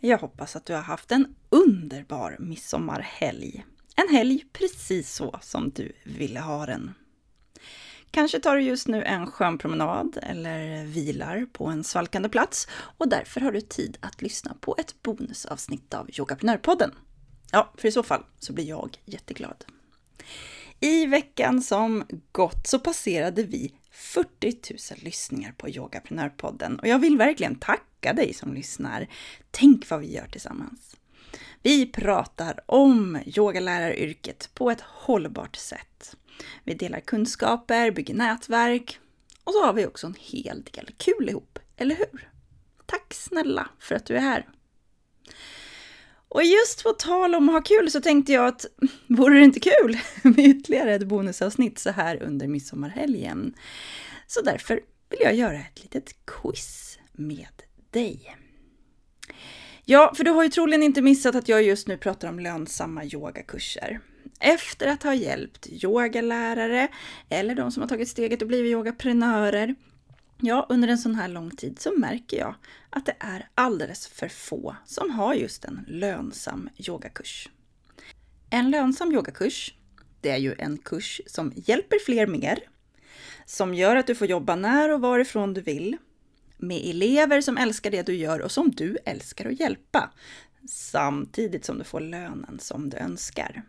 Jag hoppas att du har haft en underbar midsommarhelg. En helg precis så som du ville ha den. Kanske tar du just nu en skön promenad eller vilar på en svalkande plats och därför har du tid att lyssna på ett bonusavsnitt av Yogaprenörpodden. Ja, för i så fall så blir jag jätteglad. I veckan som gått så passerade vi 40 000 lyssningar på Yogaprenörpodden och jag vill verkligen tacka dig som lyssnar. Tänk vad vi gör tillsammans. Vi pratar om yogaläraryrket på ett hållbart sätt. Vi delar kunskaper, bygger nätverk och så har vi också en hel del kul ihop, eller hur? Tack snälla för att du är här! Och just på tal om att ha kul så tänkte jag att vore det inte kul med ytterligare ett bonusavsnitt så här under midsommarhelgen? Så därför vill jag göra ett litet quiz med dig. Ja, för du har ju troligen inte missat att jag just nu pratar om lönsamma yogakurser. Efter att ha hjälpt yogalärare eller de som har tagit steget och blivit yogaprenörer Ja, under en sån här lång tid så märker jag att det är alldeles för få som har just en lönsam yogakurs. En lönsam yogakurs, det är ju en kurs som hjälper fler mer, som gör att du får jobba när och varifrån du vill, med elever som älskar det du gör och som du älskar att hjälpa, samtidigt som du får lönen som du önskar.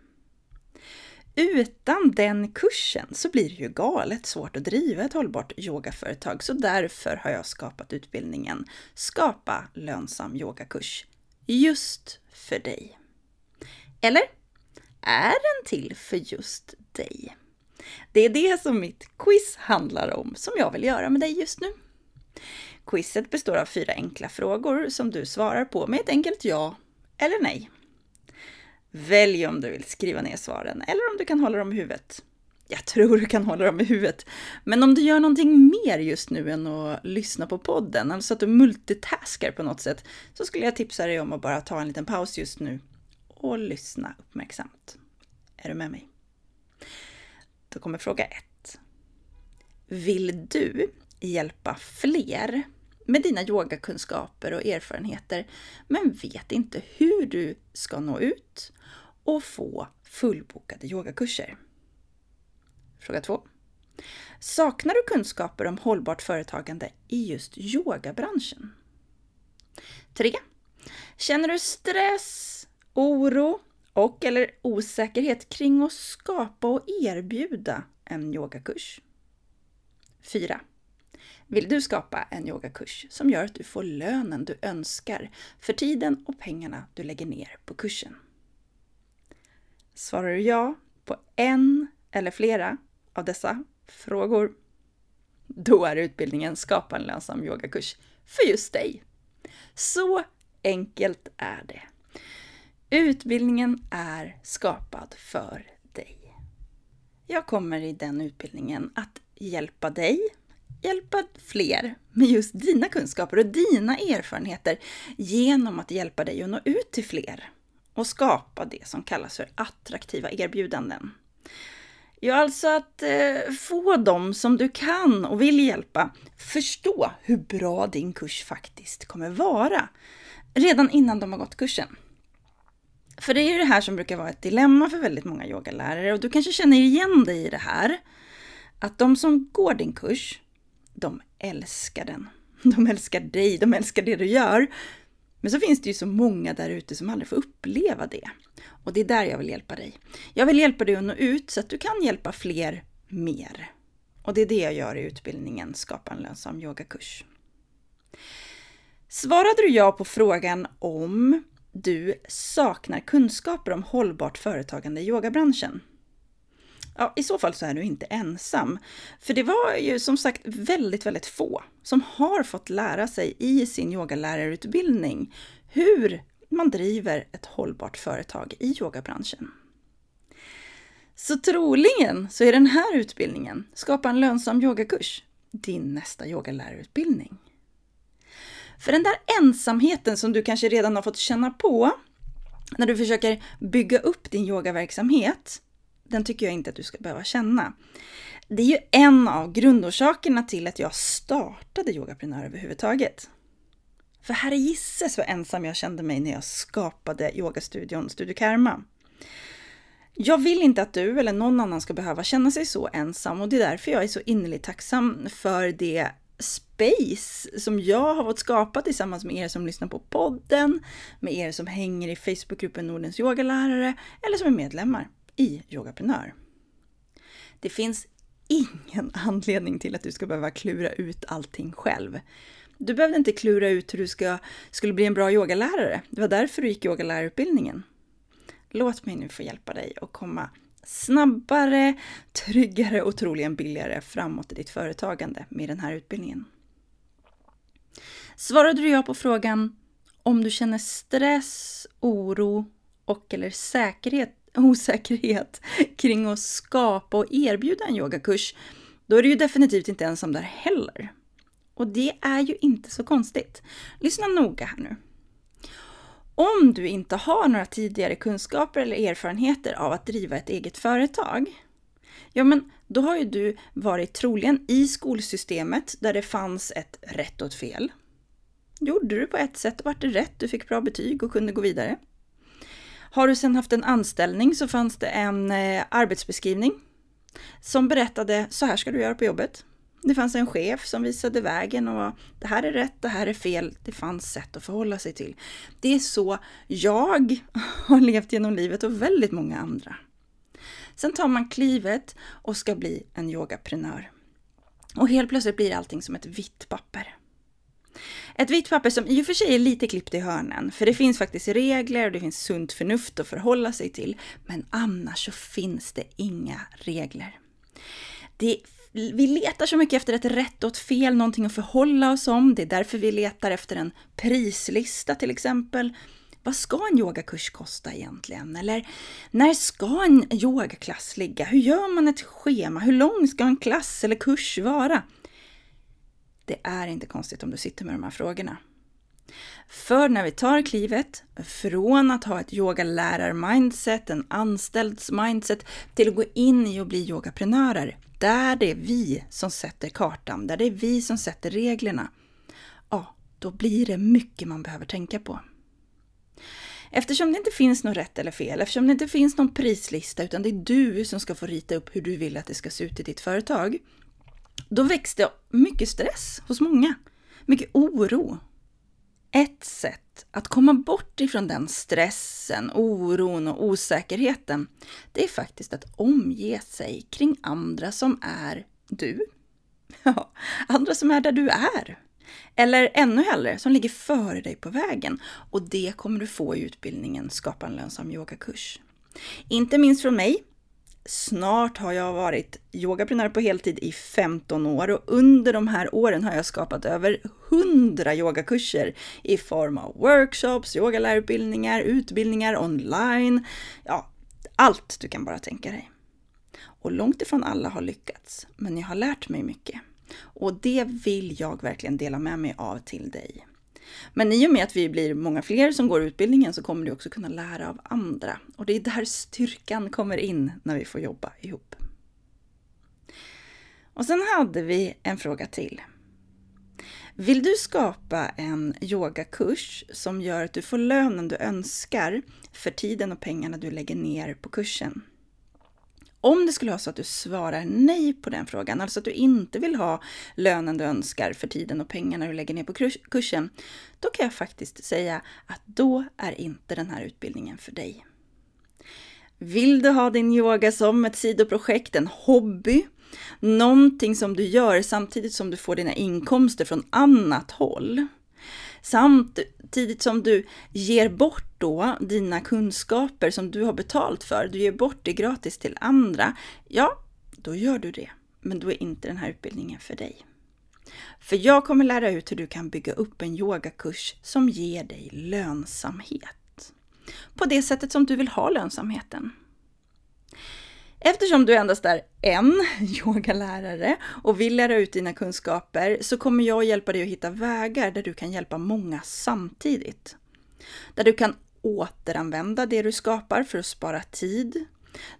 Utan den kursen så blir det ju galet svårt att driva ett hållbart yogaföretag, så därför har jag skapat utbildningen Skapa lönsam yogakurs just för dig. Eller är den till för just dig? Det är det som mitt quiz handlar om, som jag vill göra med dig just nu. Quizet består av fyra enkla frågor som du svarar på med ett enkelt ja eller nej. Välj om du vill skriva ner svaren eller om du kan hålla dem i huvudet. Jag tror du kan hålla dem i huvudet. Men om du gör någonting mer just nu än att lyssna på podden, alltså att du multitaskar på något sätt, så skulle jag tipsa dig om att bara ta en liten paus just nu och lyssna uppmärksamt. Är du med mig? Då kommer fråga ett. Vill du hjälpa fler med dina yogakunskaper och erfarenheter, men vet inte hur du ska nå ut och få fullbokade yogakurser. Fråga 2. Saknar du kunskaper om hållbart företagande i just yogabranschen? 3. Känner du stress, oro och eller osäkerhet kring att skapa och erbjuda en yogakurs? 4. Vill du skapa en yogakurs som gör att du får lönen du önskar för tiden och pengarna du lägger ner på kursen? Svarar du ja på en eller flera av dessa frågor, då är utbildningen Skapa en lönsam yogakurs för just dig. Så enkelt är det. Utbildningen är skapad för dig. Jag kommer i den utbildningen att hjälpa dig hjälpa fler med just dina kunskaper och dina erfarenheter genom att hjälpa dig att nå ut till fler och skapa det som kallas för attraktiva erbjudanden. Ja, alltså att eh, få dem som du kan och vill hjälpa förstå hur bra din kurs faktiskt kommer vara redan innan de har gått kursen. För det är ju det här som brukar vara ett dilemma för väldigt många yogalärare och du kanske känner igen dig i det här. Att de som går din kurs, de älskar den. De älskar dig, de älskar det du gör. Men så finns det ju så många där ute som aldrig får uppleva det. Och det är där jag vill hjälpa dig. Jag vill hjälpa dig att nå ut så att du kan hjälpa fler mer. Och det är det jag gör i utbildningen Skapa en lönsam yogakurs. Svarade du ja på frågan om du saknar kunskaper om hållbart företagande i yogabranschen? Ja, i så fall så är du inte ensam. För det var ju som sagt väldigt, väldigt få som har fått lära sig i sin yogalärarutbildning hur man driver ett hållbart företag i yogabranschen. Så troligen så är den här utbildningen, Skapa en lönsam yogakurs, din nästa yogalärarutbildning. För den där ensamheten som du kanske redan har fått känna på när du försöker bygga upp din yogaverksamhet, den tycker jag inte att du ska behöva känna. Det är ju en av grundorsakerna till att jag startade Yogaprenör överhuvudtaget. För herre gisses vad ensam jag kände mig när jag skapade yogastudion Studio Karma. Jag vill inte att du eller någon annan ska behöva känna sig så ensam och det är därför jag är så innerligt tacksam för det space som jag har fått skapa tillsammans med er som lyssnar på podden, med er som hänger i Facebookgruppen Nordens yogalärare eller som är medlemmar i Yogaprenör. Det finns ingen anledning till att du ska behöva klura ut allting själv. Du behövde inte klura ut hur du ska, skulle bli en bra yogalärare. Det var därför du gick yogalärarutbildningen. Låt mig nu få hjälpa dig att komma snabbare, tryggare och troligen billigare framåt i ditt företagande med den här utbildningen. Svarade du ja på frågan om du känner stress, oro och eller säkerhet, osäkerhet kring att skapa och erbjuda en yogakurs, då är du ju definitivt inte ensam där heller. Och det är ju inte så konstigt. Lyssna noga här nu. Om du inte har några tidigare kunskaper eller erfarenheter av att driva ett eget företag, ja men då har ju du varit troligen i skolsystemet där det fanns ett rätt och ett fel. Gjorde du på ett sätt och vart det rätt, du fick bra betyg och kunde gå vidare. Har du sedan haft en anställning så fanns det en eh, arbetsbeskrivning som berättade så här ska du göra på jobbet. Det fanns en chef som visade vägen och det här är rätt, det här är fel. Det fanns sätt att förhålla sig till. Det är så jag har levt genom livet och väldigt många andra. Sen tar man klivet och ska bli en yogaprenör. Och helt plötsligt blir allting som ett vitt papper. Ett vitt papper som i och för sig är lite klippt i hörnen, för det finns faktiskt regler och det finns sunt förnuft att förhålla sig till, men annars så finns det inga regler. Det vi letar så mycket efter ett rätt och ett fel, någonting att förhålla oss om. Det är därför vi letar efter en prislista till exempel. Vad ska en yogakurs kosta egentligen? Eller när ska en yogaklass ligga? Hur gör man ett schema? Hur lång ska en klass eller kurs vara? Det är inte konstigt om du sitter med de här frågorna. För när vi tar klivet från att ha ett yogalärar-mindset, en anställds mindset, till att gå in i och bli yogaprenörer, där det är vi som sätter kartan, där det är vi som sätter reglerna, ja, då blir det mycket man behöver tänka på. Eftersom det inte finns något rätt eller fel, eftersom det inte finns någon prislista, utan det är du som ska få rita upp hur du vill att det ska se ut i ditt företag, då växte mycket stress hos många. Mycket oro. Ett sätt att komma bort ifrån den stressen, oron och osäkerheten, det är faktiskt att omge sig kring andra som är du. Ja, andra som är där du är. Eller ännu hellre, som ligger före dig på vägen. Och det kommer du få i utbildningen Skapa en lönsam yogakurs. Inte minst från mig, Snart har jag varit yogaprenör på heltid i 15 år och under de här åren har jag skapat över 100 yogakurser i form av workshops, yogalärarutbildningar, utbildningar online, ja, allt du kan bara tänka dig. Och långt ifrån alla har lyckats, men jag har lärt mig mycket. Och det vill jag verkligen dela med mig av till dig. Men i och med att vi blir många fler som går utbildningen så kommer du också kunna lära av andra. Och det är där styrkan kommer in när vi får jobba ihop. Och sen hade vi en fråga till. Vill du skapa en yogakurs som gör att du får lönen du önskar för tiden och pengarna du lägger ner på kursen? Om det skulle vara så att du svarar nej på den frågan, alltså att du inte vill ha lönen du önskar för tiden och pengarna du lägger ner på kursen, då kan jag faktiskt säga att då är inte den här utbildningen för dig. Vill du ha din yoga som ett sidoprojekt, en hobby, någonting som du gör samtidigt som du får dina inkomster från annat håll, Samtidigt som du ger bort då dina kunskaper som du har betalt för, du ger bort det gratis till andra, ja, då gör du det. Men då är inte den här utbildningen för dig. För jag kommer lära ut hur du kan bygga upp en yogakurs som ger dig lönsamhet. på det sättet som du vill ha lönsamheten. Eftersom du endast är en yogalärare och vill lära ut dina kunskaper så kommer jag hjälpa dig att hitta vägar där du kan hjälpa många samtidigt. Där du kan återanvända det du skapar för att spara tid.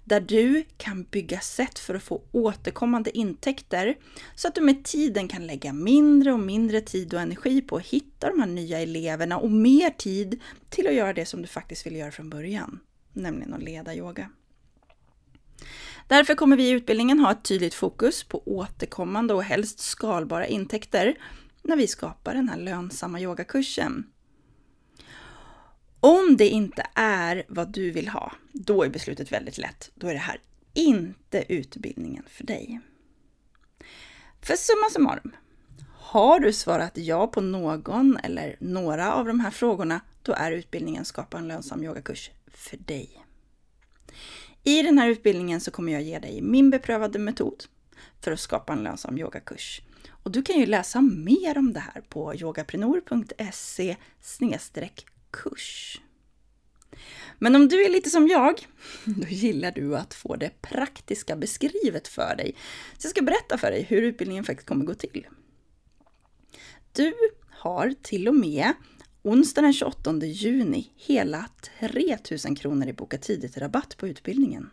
Där du kan bygga sätt för att få återkommande intäkter så att du med tiden kan lägga mindre och mindre tid och energi på att hitta de här nya eleverna och mer tid till att göra det som du faktiskt vill göra från början, nämligen att leda yoga. Därför kommer vi i utbildningen ha ett tydligt fokus på återkommande och helst skalbara intäkter när vi skapar den här lönsamma yogakursen. Om det inte är vad du vill ha, då är beslutet väldigt lätt. Då är det här inte utbildningen för dig. För summa summarum, har du svarat ja på någon eller några av de här frågorna, då är utbildningen Skapa en lönsam yogakurs för dig. I den här utbildningen så kommer jag ge dig min beprövade metod för att skapa en lönsam yogakurs. Och du kan ju läsa mer om det här på yogaprenor.se kurs. Men om du är lite som jag, då gillar du att få det praktiska beskrivet för dig. Så jag ska berätta för dig hur utbildningen faktiskt kommer gå till. Du har till och med onsdag den 28 juni hela 3000 kronor i Boka tidigt-rabatt på utbildningen.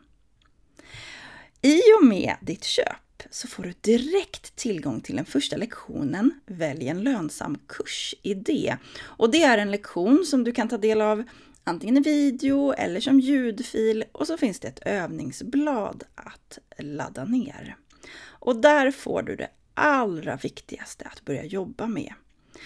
I och med ditt köp så får du direkt tillgång till den första lektionen Välj en lönsam kursidé. Och det är en lektion som du kan ta del av antingen i video eller som ljudfil och så finns det ett övningsblad att ladda ner. Och där får du det allra viktigaste att börja jobba med.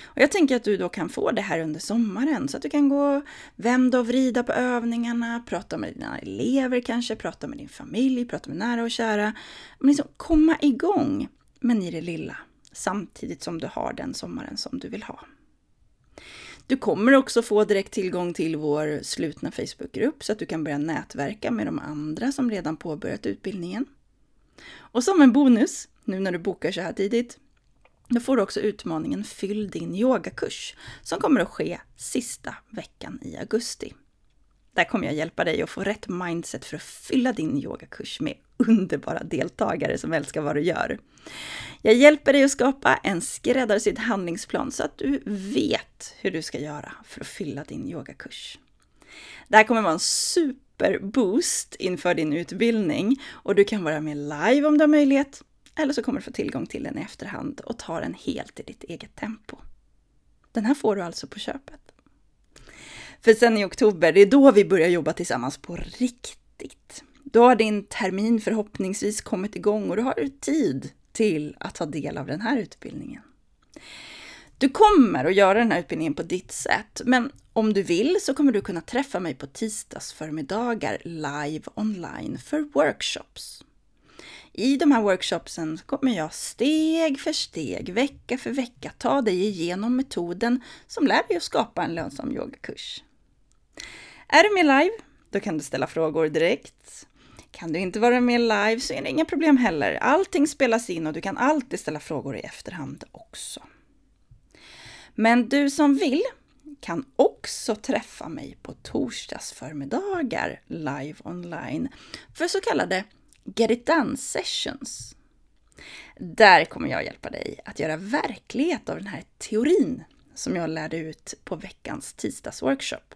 Och jag tänker att du då kan få det här under sommaren så att du kan gå vända och vrida på övningarna, prata med dina elever kanske, prata med din familj, prata med nära och kära. Men liksom komma igång, men i det lilla, samtidigt som du har den sommaren som du vill ha. Du kommer också få direkt tillgång till vår slutna Facebookgrupp så att du kan börja nätverka med de andra som redan påbörjat utbildningen. Och som en bonus, nu när du bokar så här tidigt, då får du också utmaningen Fyll din yogakurs som kommer att ske sista veckan i augusti. Där kommer jag hjälpa dig att få rätt mindset för att fylla din yogakurs med underbara deltagare som älskar vad du gör. Jag hjälper dig att skapa en skräddarsydd handlingsplan så att du vet hur du ska göra för att fylla din yogakurs. Det här kommer vara en superboost inför din utbildning och du kan vara med live om du har möjlighet eller så kommer du få tillgång till den i efterhand och ta den helt i ditt eget tempo. Den här får du alltså på köpet. För sen i oktober, det är då vi börjar jobba tillsammans på riktigt. Då har din termin förhoppningsvis kommit igång och då har du tid till att ta del av den här utbildningen. Du kommer att göra den här utbildningen på ditt sätt, men om du vill så kommer du kunna träffa mig på tisdagsförmiddagar live online för workshops. I de här workshopsen kommer jag steg för steg, vecka för vecka ta dig igenom metoden som lär dig att skapa en lönsam yogakurs. Är du med live? Då kan du ställa frågor direkt. Kan du inte vara med live så är det inga problem heller. Allting spelas in och du kan alltid ställa frågor i efterhand också. Men du som vill kan också träffa mig på torsdagsförmiddagar live online för så kallade Get It Done Sessions. Där kommer jag hjälpa dig att göra verklighet av den här teorin som jag lärde ut på veckans tisdagsworkshop.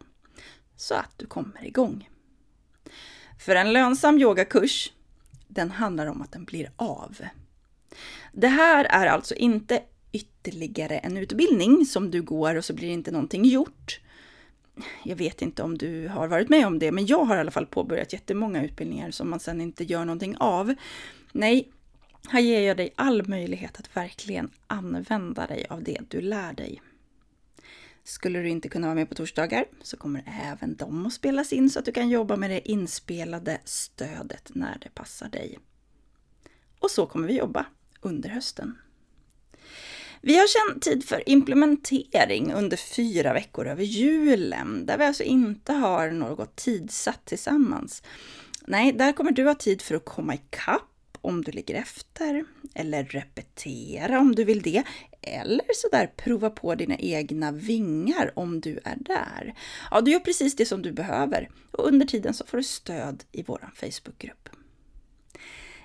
Så att du kommer igång. För en lönsam yogakurs, den handlar om att den blir av. Det här är alltså inte ytterligare en utbildning som du går och så blir inte någonting gjort jag vet inte om du har varit med om det, men jag har i alla fall påbörjat jättemånga utbildningar som man sen inte gör någonting av. Nej, här ger jag dig all möjlighet att verkligen använda dig av det du lär dig. Skulle du inte kunna vara med på torsdagar så kommer även de att spelas in så att du kan jobba med det inspelade stödet när det passar dig. Och så kommer vi jobba under hösten. Vi har känt tid för implementering under fyra veckor över julen, där vi alltså inte har något tidsatt tillsammans. Nej, där kommer du ha tid för att komma ikapp om du ligger efter, eller repetera om du vill det, eller sådär prova på dina egna vingar om du är där. Ja, du gör precis det som du behöver och under tiden så får du stöd i vår Facebookgrupp.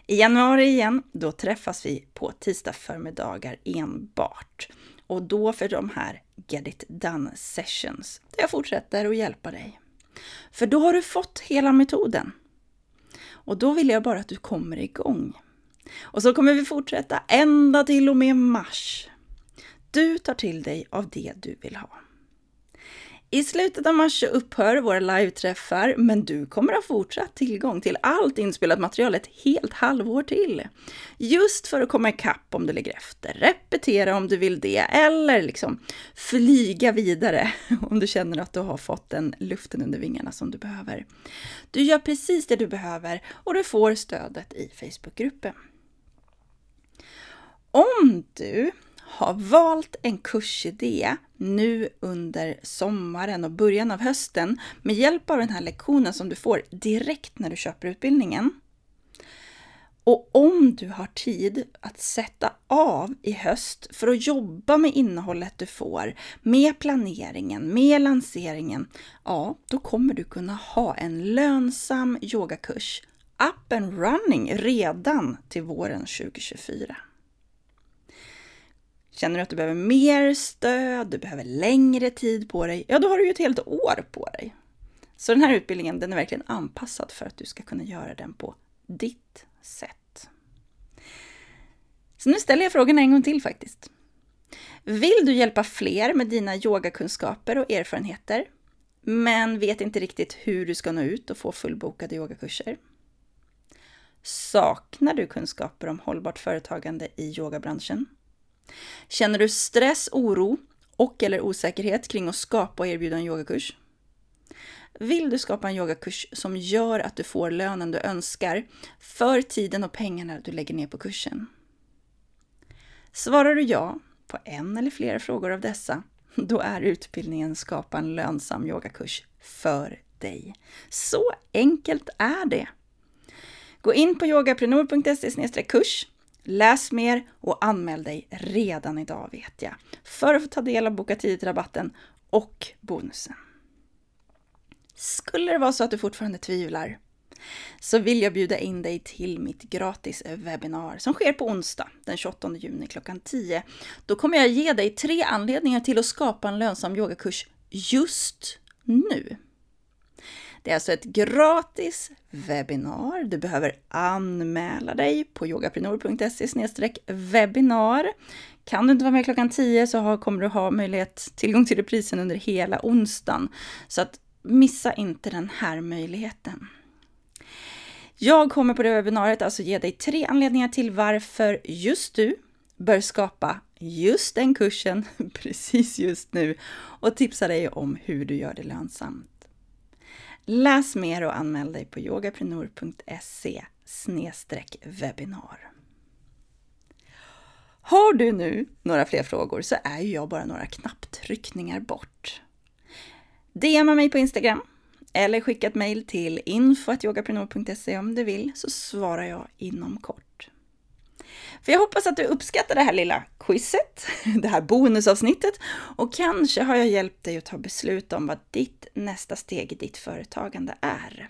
I januari igen, då träffas vi på tisdag förmiddagar enbart. Och då för de här Get It Done Sessions, där jag fortsätter att hjälpa dig. För då har du fått hela metoden. Och då vill jag bara att du kommer igång. Och så kommer vi fortsätta ända till och med mars. Du tar till dig av det du vill ha. I slutet av mars upphör våra live-träffar, men du kommer ha fortsatt tillgång till allt inspelat material ett helt halvår till. Just för att komma ikapp om du ligger efter, repetera om du vill det, eller liksom flyga vidare om du känner att du har fått den luften under vingarna som du behöver. Du gör precis det du behöver och du får stödet i Facebookgruppen. Om du har valt en kursidé nu under sommaren och början av hösten med hjälp av den här lektionen som du får direkt när du köper utbildningen. Och om du har tid att sätta av i höst för att jobba med innehållet du får, med planeringen, med lanseringen, ja, då kommer du kunna ha en lönsam yogakurs up and running redan till våren 2024. Känner du att du behöver mer stöd, du behöver längre tid på dig, ja då har du ju ett helt år på dig. Så den här utbildningen den är verkligen anpassad för att du ska kunna göra den på ditt sätt. Så nu ställer jag frågan en gång till faktiskt. Vill du hjälpa fler med dina yogakunskaper och erfarenheter, men vet inte riktigt hur du ska nå ut och få fullbokade yogakurser? Saknar du kunskaper om hållbart företagande i yogabranschen? Känner du stress, oro och eller osäkerhet kring att skapa och erbjuda en yogakurs? Vill du skapa en yogakurs som gör att du får lönen du önskar för tiden och pengarna du lägger ner på kursen? Svarar du ja på en eller flera frågor av dessa, då är utbildningen Skapa en lönsam yogakurs för dig. Så enkelt är det! Gå in på yogaprenor.se kurs Läs mer och anmäl dig redan idag vet jag, för att få ta del av Boka tidigt-rabatten och bonusen. Skulle det vara så att du fortfarande tvivlar så vill jag bjuda in dig till mitt gratis webbinar som sker på onsdag den 28 juni klockan 10. Då kommer jag ge dig tre anledningar till att skapa en lönsam yogakurs just nu. Det är alltså ett gratis webbinar. Du behöver anmäla dig på yogaprenor.se webbinar. Kan du inte vara med klockan 10 så kommer du ha möjlighet, tillgång till reprisen under hela onsdagen. Så att missa inte den här möjligheten. Jag kommer på det webbinariet alltså ge dig tre anledningar till varför just du bör skapa just den kursen precis just nu och tipsa dig om hur du gör det lönsamt. Läs mer och anmäl dig på yogaprenor.se webbinar. Har du nu några fler frågor så är ju jag bara några knapptryckningar bort. DMa mig på Instagram eller skicka ett mejl till info.yogaprenor.se om du vill så svarar jag inom kort. För jag hoppas att du uppskattar det här lilla quizet, det här bonusavsnittet och kanske har jag hjälpt dig att ta beslut om vad ditt nästa steg i ditt företagande är.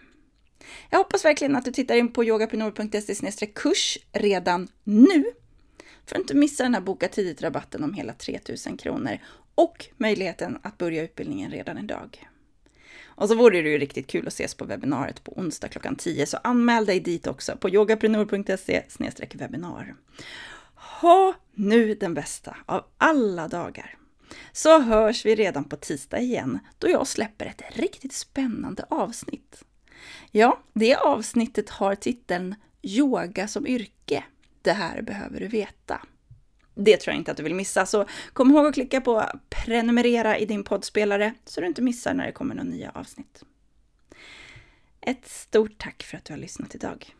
Jag hoppas verkligen att du tittar in på yogaprenor.se kurs redan nu för att inte missa den här Boka tidigt-rabatten om hela 3000 kronor och möjligheten att börja utbildningen redan idag. Och så vore det ju riktigt kul att ses på webbinariet på onsdag klockan 10, så anmäl dig dit också på yogaprenor.se webbinar. Ha nu den bästa av alla dagar! Så hörs vi redan på tisdag igen, då jag släpper ett riktigt spännande avsnitt. Ja, det avsnittet har titeln Yoga som yrke. Det här behöver du veta. Det tror jag inte att du vill missa, så kom ihåg att klicka på prenumerera i din poddspelare så du inte missar när det kommer några nya avsnitt. Ett stort tack för att du har lyssnat idag.